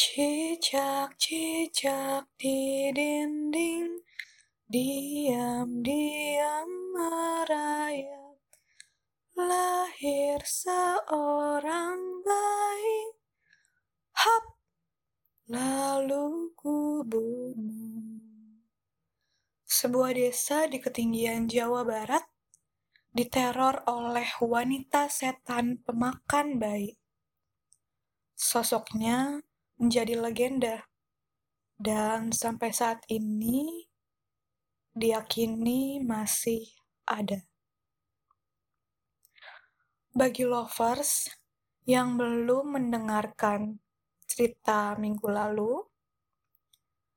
Cicak, cicak di dinding, diam-diam merayap. Lahir seorang bayi, hap, lalu ku bunuh. Sebuah desa di ketinggian Jawa Barat diteror oleh wanita setan pemakan bayi. Sosoknya menjadi legenda, dan sampai saat ini diyakini masih ada. Bagi lovers yang belum mendengarkan cerita minggu lalu,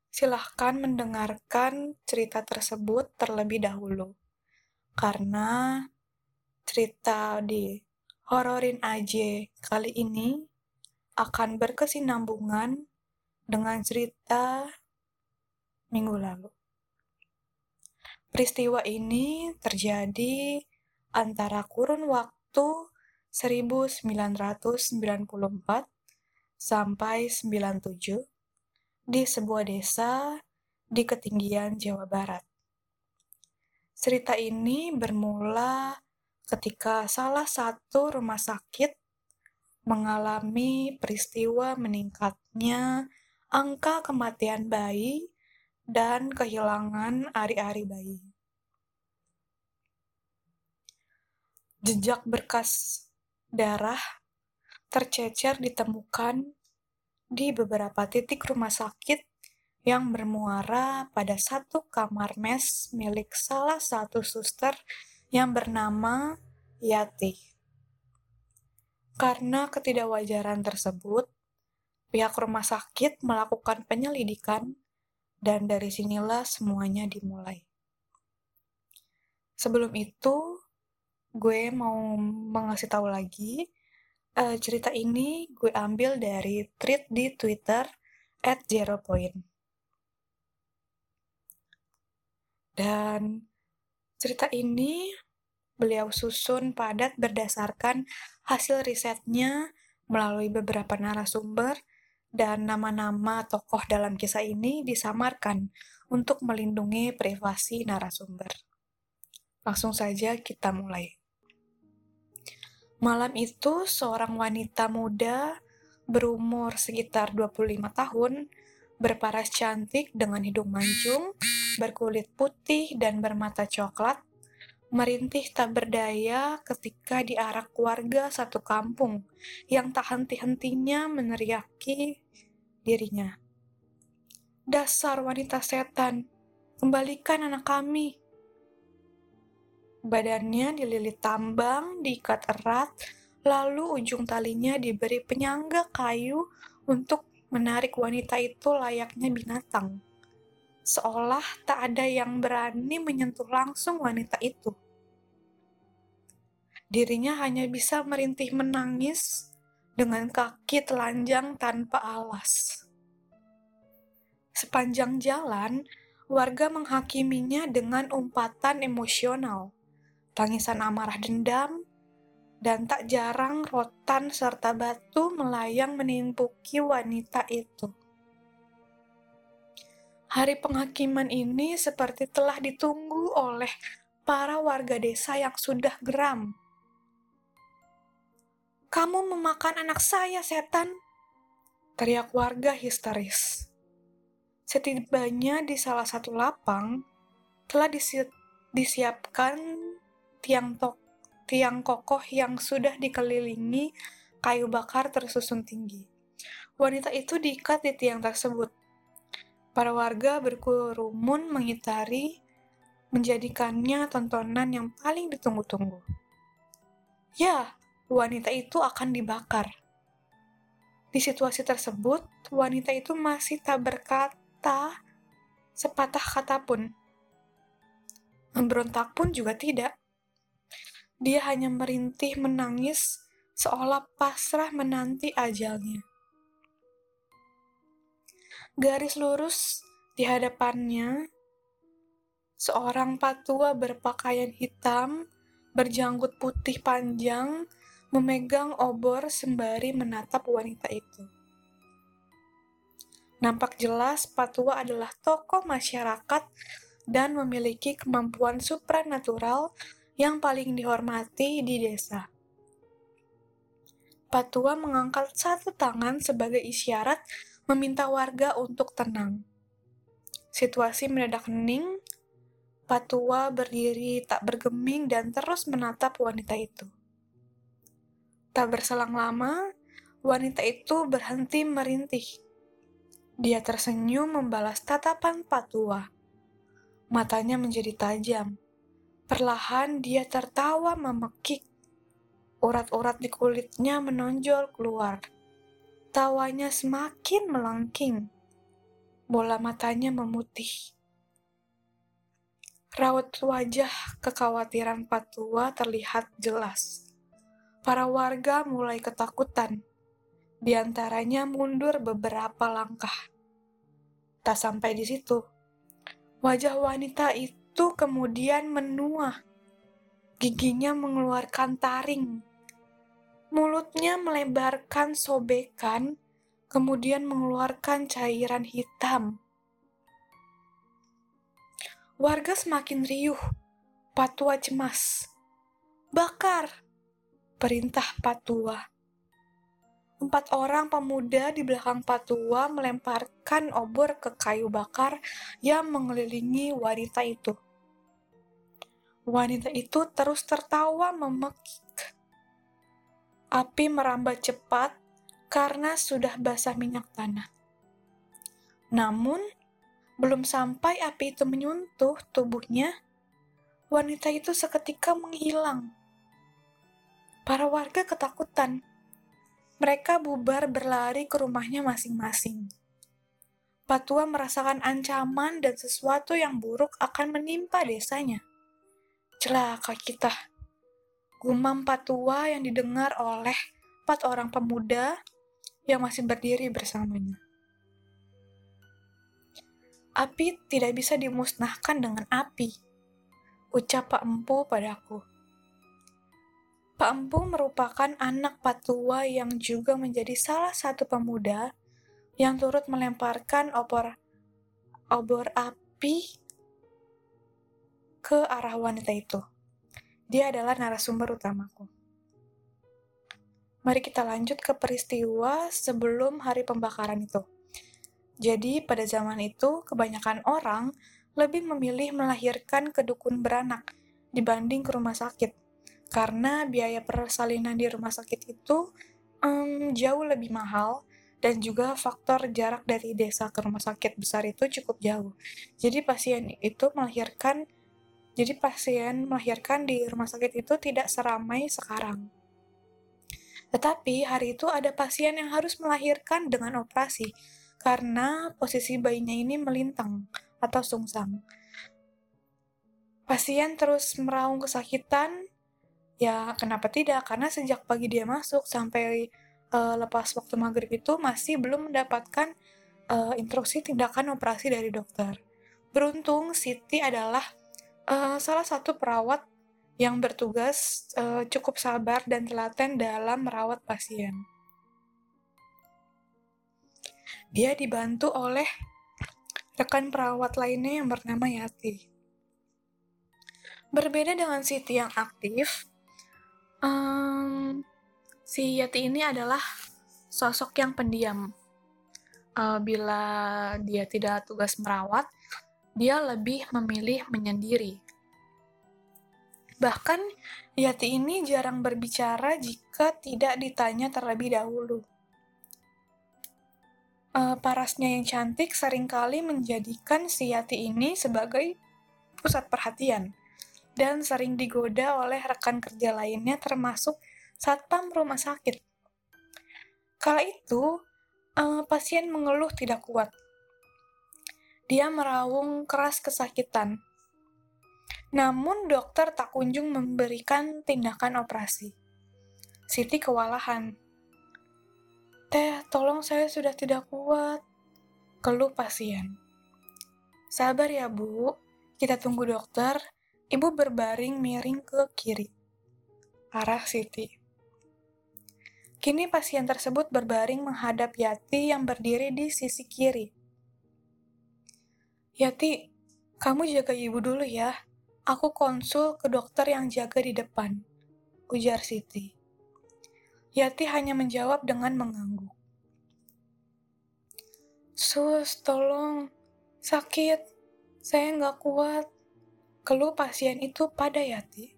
silahkan mendengarkan cerita tersebut terlebih dahulu. Karena cerita di Hororin AJ kali ini akan berkesinambungan dengan cerita minggu lalu. Peristiwa ini terjadi antara kurun waktu waktu 1994 sampai 97 di sebuah desa di ketinggian Jawa Barat. Cerita ini bermula ketika salah satu rumah sakit mengalami peristiwa meningkatnya angka kematian bayi dan kehilangan ari-ari bayi. Jejak berkas darah tercecer ditemukan di beberapa titik rumah sakit yang bermuara pada satu kamar mes milik salah satu suster yang bernama Yati. Karena ketidakwajaran tersebut, pihak rumah sakit melakukan penyelidikan dan dari sinilah semuanya dimulai. Sebelum itu, gue mau mengasih tahu lagi uh, cerita ini gue ambil dari tweet di Twitter at zero point. Dan cerita ini beliau susun padat berdasarkan hasil risetnya melalui beberapa narasumber dan nama-nama tokoh dalam kisah ini disamarkan untuk melindungi privasi narasumber. Langsung saja kita mulai. Malam itu, seorang wanita muda berumur sekitar 25 tahun, berparas cantik dengan hidung mancung, berkulit putih dan bermata coklat, merintih tak berdaya ketika diarak warga satu kampung yang tak henti-hentinya meneriaki dirinya. Dasar wanita setan, kembalikan anak kami. Badannya dililit tambang, diikat erat, lalu ujung talinya diberi penyangga kayu untuk menarik wanita itu layaknya binatang. Seolah tak ada yang berani menyentuh langsung wanita itu. Dirinya hanya bisa merintih menangis dengan kaki telanjang tanpa alas. Sepanjang jalan, warga menghakiminya dengan umpatan emosional tangisan amarah dendam, dan tak jarang rotan serta batu melayang menimpuki wanita itu. Hari penghakiman ini seperti telah ditunggu oleh para warga desa yang sudah geram. Kamu memakan anak saya, setan! Teriak warga histeris. Setibanya di salah satu lapang, telah disi disiapkan tiang, tok, tiang kokoh yang sudah dikelilingi kayu bakar tersusun tinggi. Wanita itu diikat di tiang tersebut. Para warga berkerumun mengitari, menjadikannya tontonan yang paling ditunggu-tunggu. Ya, wanita itu akan dibakar. Di situasi tersebut, wanita itu masih tak berkata sepatah kata pun. Memberontak pun juga tidak. Dia hanya merintih menangis seolah pasrah menanti ajalnya. Garis lurus di hadapannya, seorang patua berpakaian hitam, berjanggut putih panjang, memegang obor sembari menatap wanita itu. Nampak jelas Patua adalah tokoh masyarakat dan memiliki kemampuan supranatural yang paling dihormati di desa. Patua mengangkat satu tangan sebagai isyarat meminta warga untuk tenang. Situasi mendadak hening, Patua berdiri tak bergeming dan terus menatap wanita itu. Tak berselang lama, wanita itu berhenti merintih dia tersenyum membalas tatapan Patua. Matanya menjadi tajam. Perlahan dia tertawa memekik. Urat-urat di kulitnya menonjol keluar. Tawanya semakin melengking. Bola matanya memutih. Raut wajah kekhawatiran Patua terlihat jelas. Para warga mulai ketakutan di antaranya mundur beberapa langkah. Tak sampai di situ, wajah wanita itu kemudian menua. Giginya mengeluarkan taring. Mulutnya melebarkan sobekan, kemudian mengeluarkan cairan hitam. Warga semakin riuh. Patua cemas. Bakar! Perintah Patua Empat orang pemuda di belakang patua melemparkan obor ke kayu bakar yang mengelilingi wanita itu. Wanita itu terus tertawa memekik. Api merambat cepat karena sudah basah minyak tanah. Namun, belum sampai api itu menyentuh tubuhnya, wanita itu seketika menghilang. Para warga ketakutan mereka bubar berlari ke rumahnya masing-masing. Patua merasakan ancaman dan sesuatu yang buruk akan menimpa desanya. Celaka kita. Gumam Patua yang didengar oleh empat orang pemuda yang masih berdiri bersamanya. Api tidak bisa dimusnahkan dengan api, ucap Pak Empu padaku. Pak Empu merupakan anak patua yang juga menjadi salah satu pemuda yang turut melemparkan obor obor api ke arah wanita itu. Dia adalah narasumber utamaku. Mari kita lanjut ke peristiwa sebelum hari pembakaran itu. Jadi, pada zaman itu, kebanyakan orang lebih memilih melahirkan ke dukun beranak dibanding ke rumah sakit karena biaya persalinan di rumah sakit itu um, jauh lebih mahal dan juga faktor jarak dari desa ke rumah sakit besar itu cukup jauh. Jadi pasien itu melahirkan jadi pasien melahirkan di rumah sakit itu tidak seramai sekarang. Tetapi hari itu ada pasien yang harus melahirkan dengan operasi karena posisi bayinya ini melintang atau sungsang. Pasien terus meraung kesakitan Ya, kenapa tidak? Karena sejak pagi dia masuk sampai uh, lepas waktu maghrib itu masih belum mendapatkan uh, instruksi tindakan operasi dari dokter. Beruntung Siti adalah uh, salah satu perawat yang bertugas uh, cukup sabar dan telaten dalam merawat pasien. Dia dibantu oleh rekan perawat lainnya yang bernama Yati. Berbeda dengan Siti yang aktif, Um, si Yati ini adalah sosok yang pendiam. Uh, bila dia tidak tugas merawat, dia lebih memilih menyendiri. Bahkan, Yati ini jarang berbicara jika tidak ditanya terlebih dahulu. Uh, parasnya yang cantik sering kali menjadikan si Yati ini sebagai pusat perhatian dan sering digoda oleh rekan kerja lainnya termasuk satpam rumah sakit. Kala itu, uh, pasien mengeluh tidak kuat. Dia meraung keras kesakitan. Namun dokter tak kunjung memberikan tindakan operasi. Siti kewalahan. Teh, tolong saya sudah tidak kuat. Keluh pasien. Sabar ya bu, kita tunggu dokter Ibu berbaring miring ke kiri, arah Siti. Kini pasien tersebut berbaring menghadap Yati yang berdiri di sisi kiri. Yati, kamu jaga ibu dulu ya. Aku konsul ke dokter yang jaga di depan, ujar Siti. Yati hanya menjawab dengan mengangguk. Sus, tolong. Sakit. Saya nggak kuat. Keluh pasien itu pada Yati.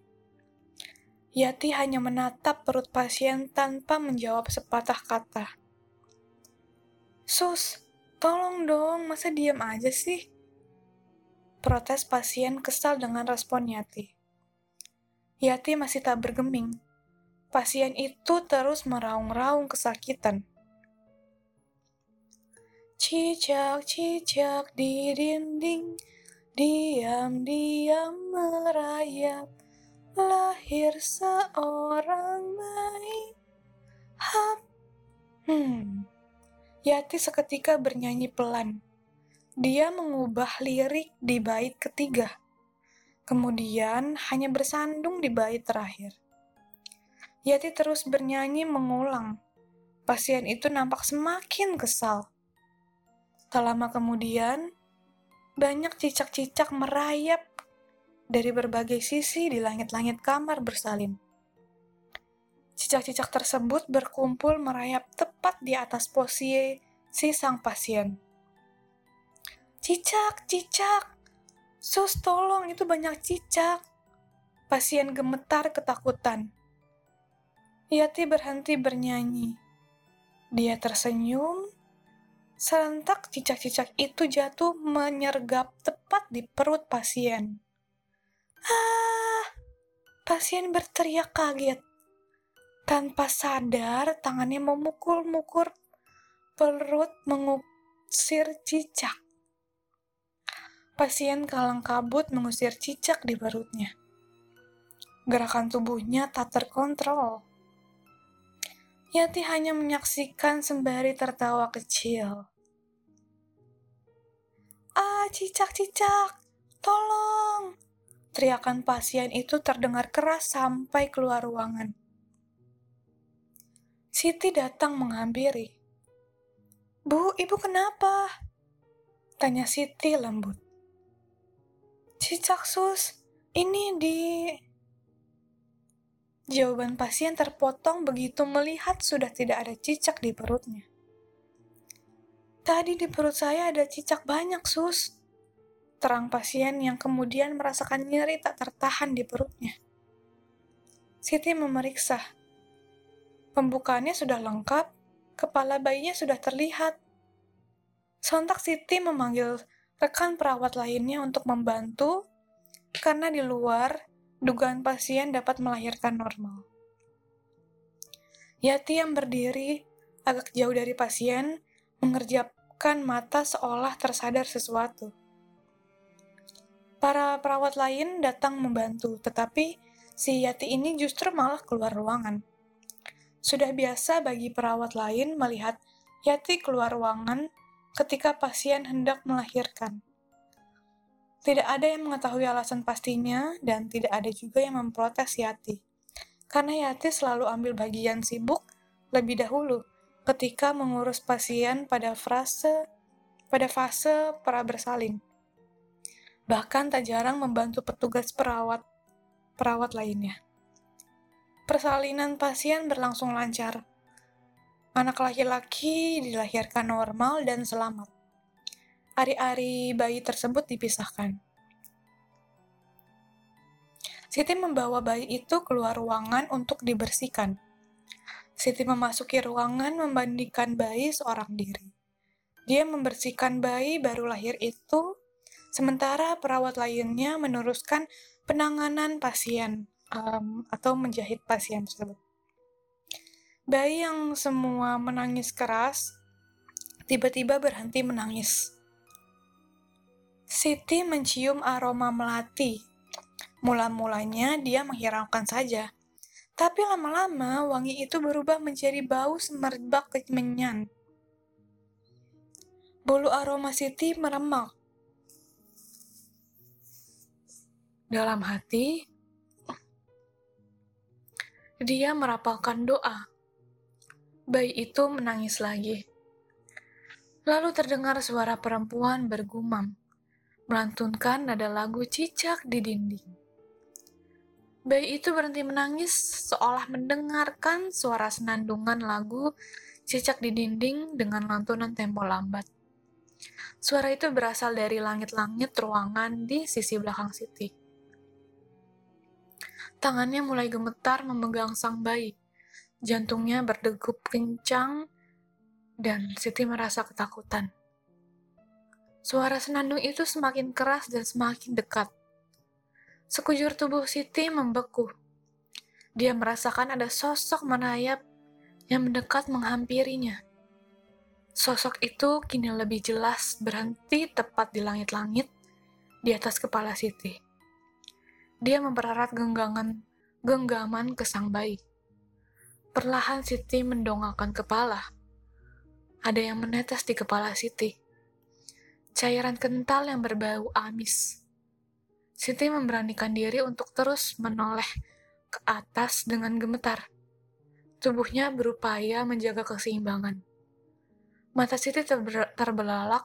Yati hanya menatap perut pasien tanpa menjawab sepatah kata. Sus, tolong dong, masa diam aja sih? Protes pasien kesal dengan respon Yati. Yati masih tak bergeming. Pasien itu terus meraung-raung kesakitan. Cicak, cicak di dinding, diam-diam merayap, lahir seorang bayi. Hap. Hmm. Yati seketika bernyanyi pelan. Dia mengubah lirik di bait ketiga. Kemudian hanya bersandung di bait terakhir. Yati terus bernyanyi mengulang. Pasien itu nampak semakin kesal. Tak lama kemudian, banyak cicak-cicak merayap dari berbagai sisi di langit-langit kamar bersalin. Cicak-cicak tersebut berkumpul merayap tepat di atas posisi si sang pasien. Cicak, cicak, sus tolong itu banyak cicak. Pasien gemetar ketakutan. Yati berhenti bernyanyi. Dia tersenyum Serentak cicak-cicak itu jatuh menyergap tepat di perut pasien. Ah! Pasien berteriak kaget. Tanpa sadar, tangannya memukul-mukul perut mengusir cicak. Pasien kalang kabut mengusir cicak di perutnya. Gerakan tubuhnya tak terkontrol. Yati hanya menyaksikan sembari tertawa kecil. Ah, cicak-cicak, tolong! Teriakan pasien itu terdengar keras sampai keluar ruangan. Siti datang menghampiri. Bu, ibu kenapa? Tanya Siti lembut. Cicak sus, ini di Jawaban pasien terpotong begitu melihat sudah tidak ada cicak di perutnya. Tadi di perut saya ada cicak banyak, sus. Terang pasien yang kemudian merasakan nyeri tak tertahan di perutnya. Siti memeriksa. Pembukaannya sudah lengkap, kepala bayinya sudah terlihat. Sontak Siti memanggil rekan perawat lainnya untuk membantu, karena di luar dugaan pasien dapat melahirkan normal. Yati yang berdiri agak jauh dari pasien mengerjapkan mata seolah tersadar sesuatu. Para perawat lain datang membantu, tetapi si Yati ini justru malah keluar ruangan. Sudah biasa bagi perawat lain melihat Yati keluar ruangan ketika pasien hendak melahirkan. Tidak ada yang mengetahui alasan pastinya, dan tidak ada juga yang memprotes Yati. Karena Yati selalu ambil bagian sibuk lebih dahulu ketika mengurus pasien pada fase pada fase pra bersalin. Bahkan tak jarang membantu petugas perawat perawat lainnya. Persalinan pasien berlangsung lancar. Anak laki-laki dilahirkan normal dan selamat ari-ari bayi tersebut dipisahkan. Siti membawa bayi itu keluar ruangan untuk dibersihkan. Siti memasuki ruangan membandingkan bayi seorang diri. Dia membersihkan bayi baru lahir itu, sementara perawat lainnya meneruskan penanganan pasien um, atau menjahit pasien tersebut. Bayi yang semua menangis keras tiba-tiba berhenti menangis. Siti mencium aroma melati. Mula-mulanya dia menghiraukan saja. Tapi lama-lama wangi itu berubah menjadi bau semerbak kemenyan. Bulu aroma Siti meremak. Dalam hati, dia merapalkan doa. Bayi itu menangis lagi. Lalu terdengar suara perempuan bergumam, melantunkan nada lagu cicak di dinding. Bayi itu berhenti menangis seolah mendengarkan suara senandungan lagu cicak di dinding dengan lantunan tempo lambat. Suara itu berasal dari langit-langit ruangan di sisi belakang Siti. Tangannya mulai gemetar memegang sang bayi. Jantungnya berdegup kencang dan Siti merasa ketakutan. Suara senandung itu semakin keras dan semakin dekat. Sekujur tubuh Siti membeku. Dia merasakan ada sosok merayap yang mendekat menghampirinya. Sosok itu kini lebih jelas berhenti tepat di langit-langit di atas kepala Siti. Dia mempererat genggaman genggaman ke sang bayi. Perlahan Siti mendongakkan kepala ada yang menetes di kepala Siti. Cairan kental yang berbau amis. Siti memberanikan diri untuk terus menoleh ke atas dengan gemetar. Tubuhnya berupaya menjaga keseimbangan. Mata Siti terber terbelalak,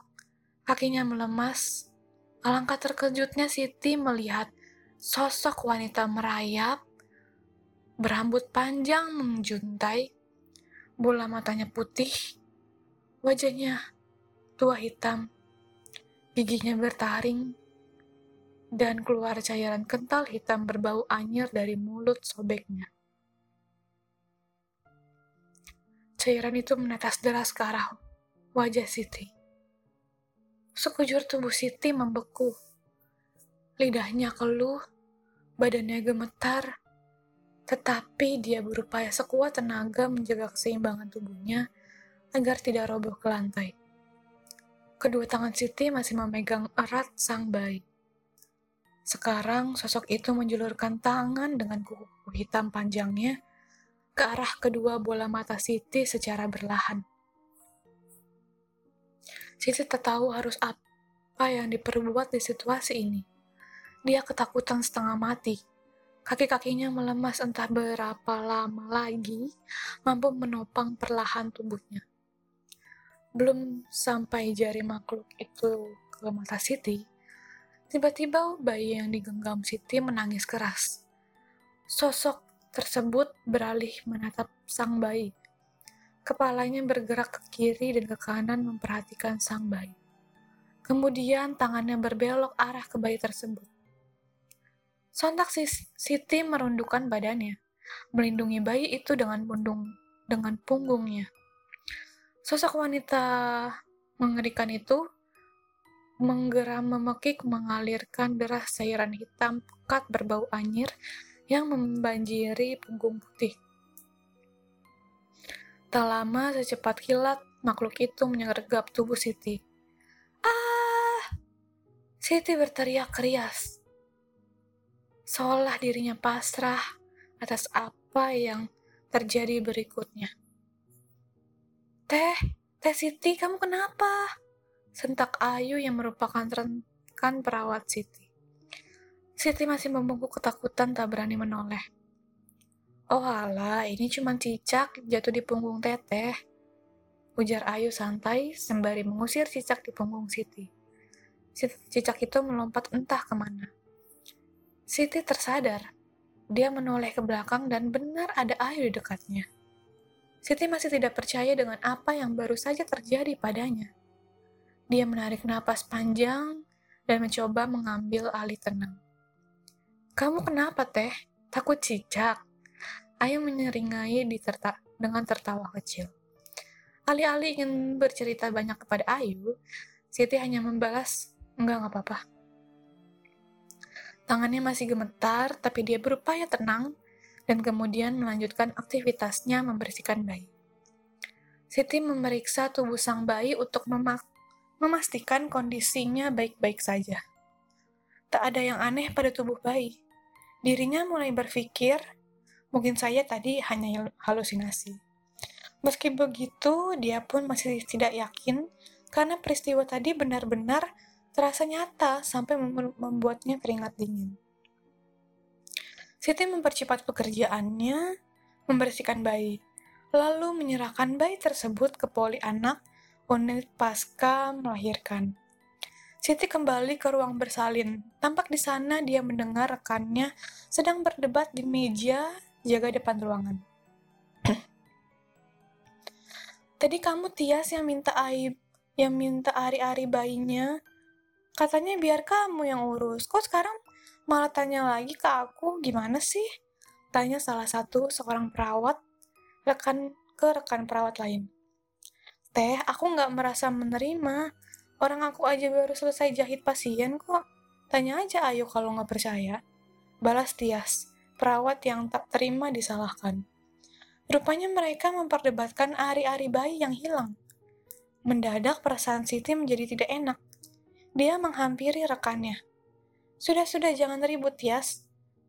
kakinya melemas. Alangkah terkejutnya Siti melihat sosok wanita merayap, berambut panjang menjuntai, bola matanya putih, Wajahnya tua hitam, giginya bertaring, dan keluar cairan kental hitam berbau anyir dari mulut sobeknya. Cairan itu menetes deras ke arah wajah Siti. Sekujur tubuh Siti membeku. Lidahnya keluh, badannya gemetar, tetapi dia berupaya sekuat tenaga menjaga keseimbangan tubuhnya agar tidak roboh ke lantai. Kedua tangan Siti masih memegang erat sang bayi. Sekarang sosok itu menjulurkan tangan dengan kuku hitam panjangnya ke arah kedua bola mata Siti secara berlahan. Siti tak tahu harus apa yang diperbuat di situasi ini. Dia ketakutan setengah mati. Kaki-kakinya melemas entah berapa lama lagi mampu menopang perlahan tubuhnya belum sampai jari makhluk itu ke mata Siti, tiba-tiba bayi yang digenggam Siti menangis keras. Sosok tersebut beralih menatap sang bayi. Kepalanya bergerak ke kiri dan ke kanan memperhatikan sang bayi. Kemudian tangannya berbelok arah ke bayi tersebut. Sontak Siti merundukkan badannya, melindungi bayi itu dengan pundung dengan punggungnya. Sosok wanita mengerikan itu menggeram memekik mengalirkan deras cairan hitam pekat berbau anyir yang membanjiri punggung putih. Tak lama secepat kilat, makhluk itu menyergap tubuh Siti. Ah! Siti berteriak krias. Seolah dirinya pasrah atas apa yang terjadi berikutnya. Teh, Teh Siti, kamu kenapa? Sentak Ayu yang merupakan rekan perawat Siti. Siti masih membungkuk ketakutan tak berani menoleh. Oh alah, ini cuma cicak jatuh di punggung teteh. Ujar Ayu santai sembari mengusir cicak di punggung Siti. Cicak itu melompat entah ke mana. Siti tersadar. Dia menoleh ke belakang dan benar ada Ayu di dekatnya. Siti masih tidak percaya dengan apa yang baru saja terjadi padanya. Dia menarik napas panjang dan mencoba mengambil alih tenang. Kamu kenapa, Teh? Takut cicak? Ayu menyeringai terta dengan tertawa kecil. Alih-alih ingin bercerita banyak kepada Ayu, Siti hanya membalas, enggak, enggak apa-apa. Tangannya masih gemetar, tapi dia berupaya tenang dan kemudian melanjutkan aktivitasnya membersihkan bayi. Siti memeriksa tubuh sang bayi untuk memastikan kondisinya baik-baik saja. Tak ada yang aneh pada tubuh bayi. Dirinya mulai berpikir, mungkin saya tadi hanya halusinasi. Meski begitu, dia pun masih tidak yakin karena peristiwa tadi benar-benar terasa nyata sampai membuatnya keringat dingin. Siti mempercepat pekerjaannya, membersihkan bayi. lalu menyerahkan bayi tersebut ke poli anak unit pasca melahirkan. Siti kembali ke ruang bersalin. Tampak di sana dia mendengar rekannya sedang berdebat di meja jaga depan ruangan. Tadi kamu Tias yang minta aib, yang minta ari-ari bayinya. Katanya biar kamu yang urus. Kok sekarang malah tanya lagi ke aku, gimana sih? Tanya salah satu seorang perawat rekan ke rekan perawat lain. Teh, aku nggak merasa menerima. Orang aku aja baru selesai jahit pasien kok. Tanya aja ayo kalau nggak percaya. Balas Tias, perawat yang tak terima disalahkan. Rupanya mereka memperdebatkan ari-ari bayi yang hilang. Mendadak perasaan Siti menjadi tidak enak. Dia menghampiri rekannya. Sudah-sudah jangan ribut, Tias.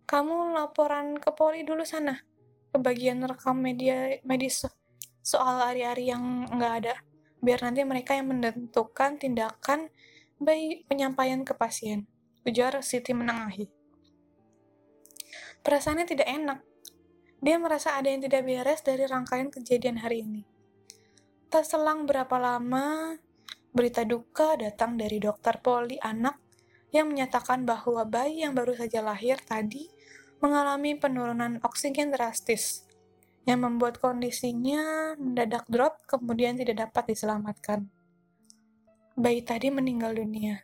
Kamu laporan ke poli dulu sana ke bagian rekam media medis soal hari-hari yang nggak ada biar nanti mereka yang menentukan tindakan baik penyampaian ke pasien. Ujar Siti menengahi. Perasaannya tidak enak. Dia merasa ada yang tidak beres dari rangkaian kejadian hari ini. Tak selang berapa lama berita duka datang dari dokter poli anak yang menyatakan bahwa bayi yang baru saja lahir tadi mengalami penurunan oksigen drastis yang membuat kondisinya mendadak drop kemudian tidak dapat diselamatkan. Bayi tadi meninggal dunia.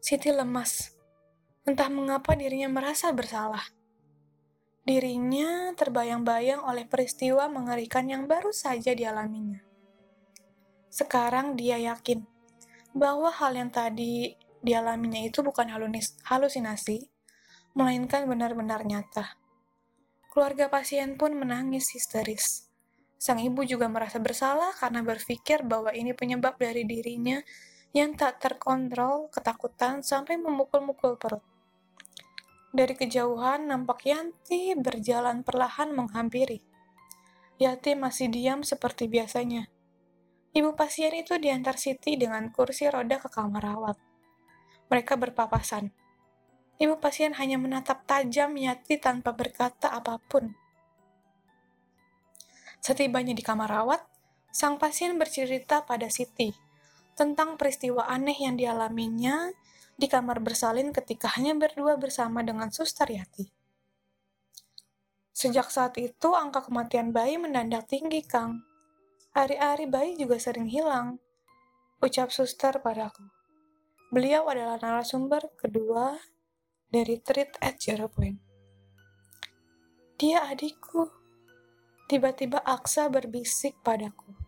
Siti lemas. Entah mengapa dirinya merasa bersalah. Dirinya terbayang-bayang oleh peristiwa mengerikan yang baru saja dialaminya. Sekarang dia yakin bahwa hal yang tadi dialaminya itu bukan halusinasi, melainkan benar-benar nyata. Keluarga pasien pun menangis histeris. Sang ibu juga merasa bersalah karena berpikir bahwa ini penyebab dari dirinya yang tak terkontrol ketakutan sampai memukul-mukul perut. Dari kejauhan nampak Yanti berjalan perlahan menghampiri. Yati masih diam seperti biasanya. Ibu pasien itu diantar Siti dengan kursi roda ke kamar rawat. Mereka berpapasan. Ibu pasien hanya menatap tajam Yati tanpa berkata apa pun. Setibanya di kamar rawat, sang pasien bercerita pada Siti tentang peristiwa aneh yang dialaminya di kamar bersalin ketika hanya berdua bersama dengan suster Yati. Sejak saat itu, angka kematian bayi mendadak tinggi, Kang. Hari-hari bayi juga sering hilang, ucap suster padaku. Beliau adalah narasumber kedua dari Treat at Zero Point. Dia adikku. Tiba-tiba Aksa berbisik padaku.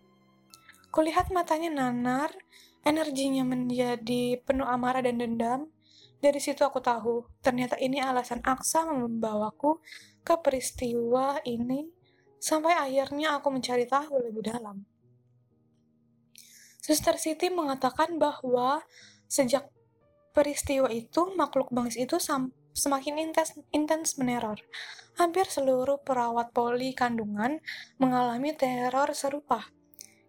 Kulihat matanya nanar, energinya menjadi penuh amarah dan dendam. Dari situ aku tahu, ternyata ini alasan Aksa membawaku ke peristiwa ini sampai akhirnya aku mencari tahu lebih dalam. Suster Siti mengatakan bahwa Sejak peristiwa itu, makhluk bangis itu semakin intens, intens meneror. Hampir seluruh perawat poli kandungan mengalami teror serupa,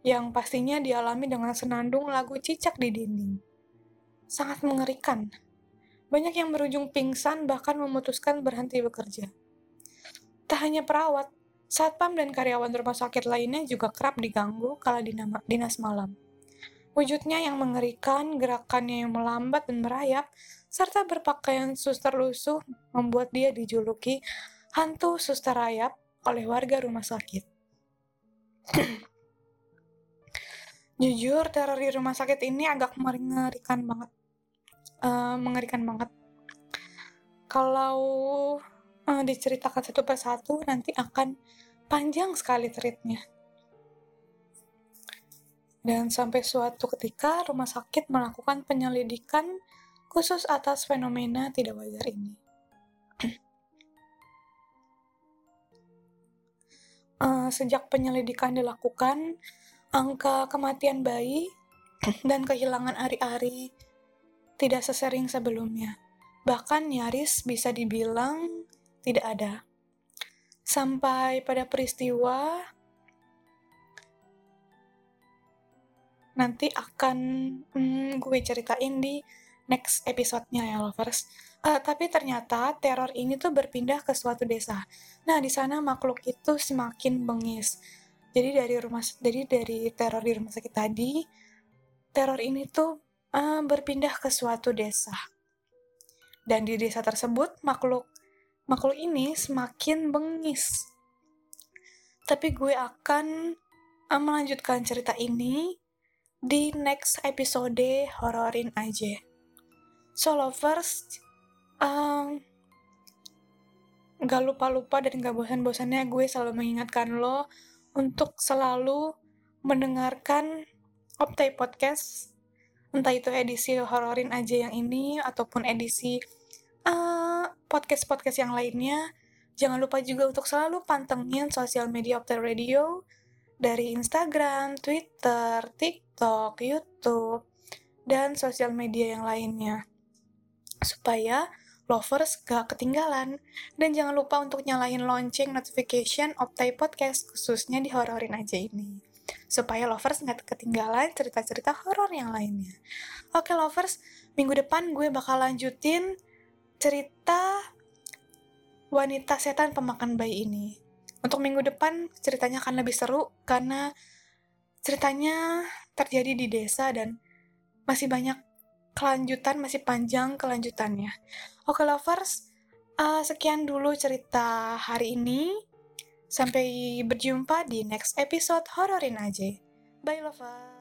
yang pastinya dialami dengan senandung lagu cicak di dinding. Sangat mengerikan. Banyak yang berujung pingsan bahkan memutuskan berhenti bekerja. Tak hanya perawat, satpam dan karyawan rumah sakit lainnya juga kerap diganggu kala dinas malam. Wujudnya yang mengerikan, gerakannya yang melambat dan merayap, serta berpakaian suster lusuh membuat dia dijuluki hantu suster rayap oleh warga rumah sakit. Jujur, teror di rumah sakit ini agak mengerikan banget. Uh, mengerikan banget. Kalau uh, diceritakan satu persatu, nanti akan panjang sekali ceritanya. Dan sampai suatu ketika rumah sakit melakukan penyelidikan khusus atas fenomena tidak wajar ini. uh, sejak penyelidikan dilakukan, angka kematian bayi dan kehilangan ari-ari tidak sesering sebelumnya. Bahkan nyaris bisa dibilang tidak ada. Sampai pada peristiwa nanti akan hmm, gue ceritain di next episode-nya ya lovers. Uh, tapi ternyata teror ini tuh berpindah ke suatu desa. Nah, di sana makhluk itu semakin bengis. Jadi dari rumah jadi dari teror di rumah sakit tadi, teror ini tuh uh, berpindah ke suatu desa. Dan di desa tersebut makhluk makhluk ini semakin bengis. Tapi gue akan uh, melanjutkan cerita ini di next episode hororin aja. So lovers, um, gak lupa-lupa dan gak bosan-bosannya gue selalu mengingatkan lo untuk selalu mendengarkan Optai Podcast, entah itu edisi hororin aja yang ini, ataupun edisi uh, podcast-podcast yang lainnya. Jangan lupa juga untuk selalu pantengin sosial media Optai Radio dari Instagram, Twitter, TikTok, YouTube, dan sosial media yang lainnya. Supaya lovers gak ketinggalan. Dan jangan lupa untuk nyalain lonceng notification Optai Podcast, khususnya di hororin aja ini supaya lovers nggak ketinggalan cerita-cerita horor yang lainnya. Oke lovers, minggu depan gue bakal lanjutin cerita wanita setan pemakan bayi ini. Untuk minggu depan ceritanya akan lebih seru karena ceritanya terjadi di desa dan masih banyak kelanjutan, masih panjang kelanjutannya. Oke lovers, uh, sekian dulu cerita hari ini. Sampai berjumpa di next episode Hororin aja. Bye lovers.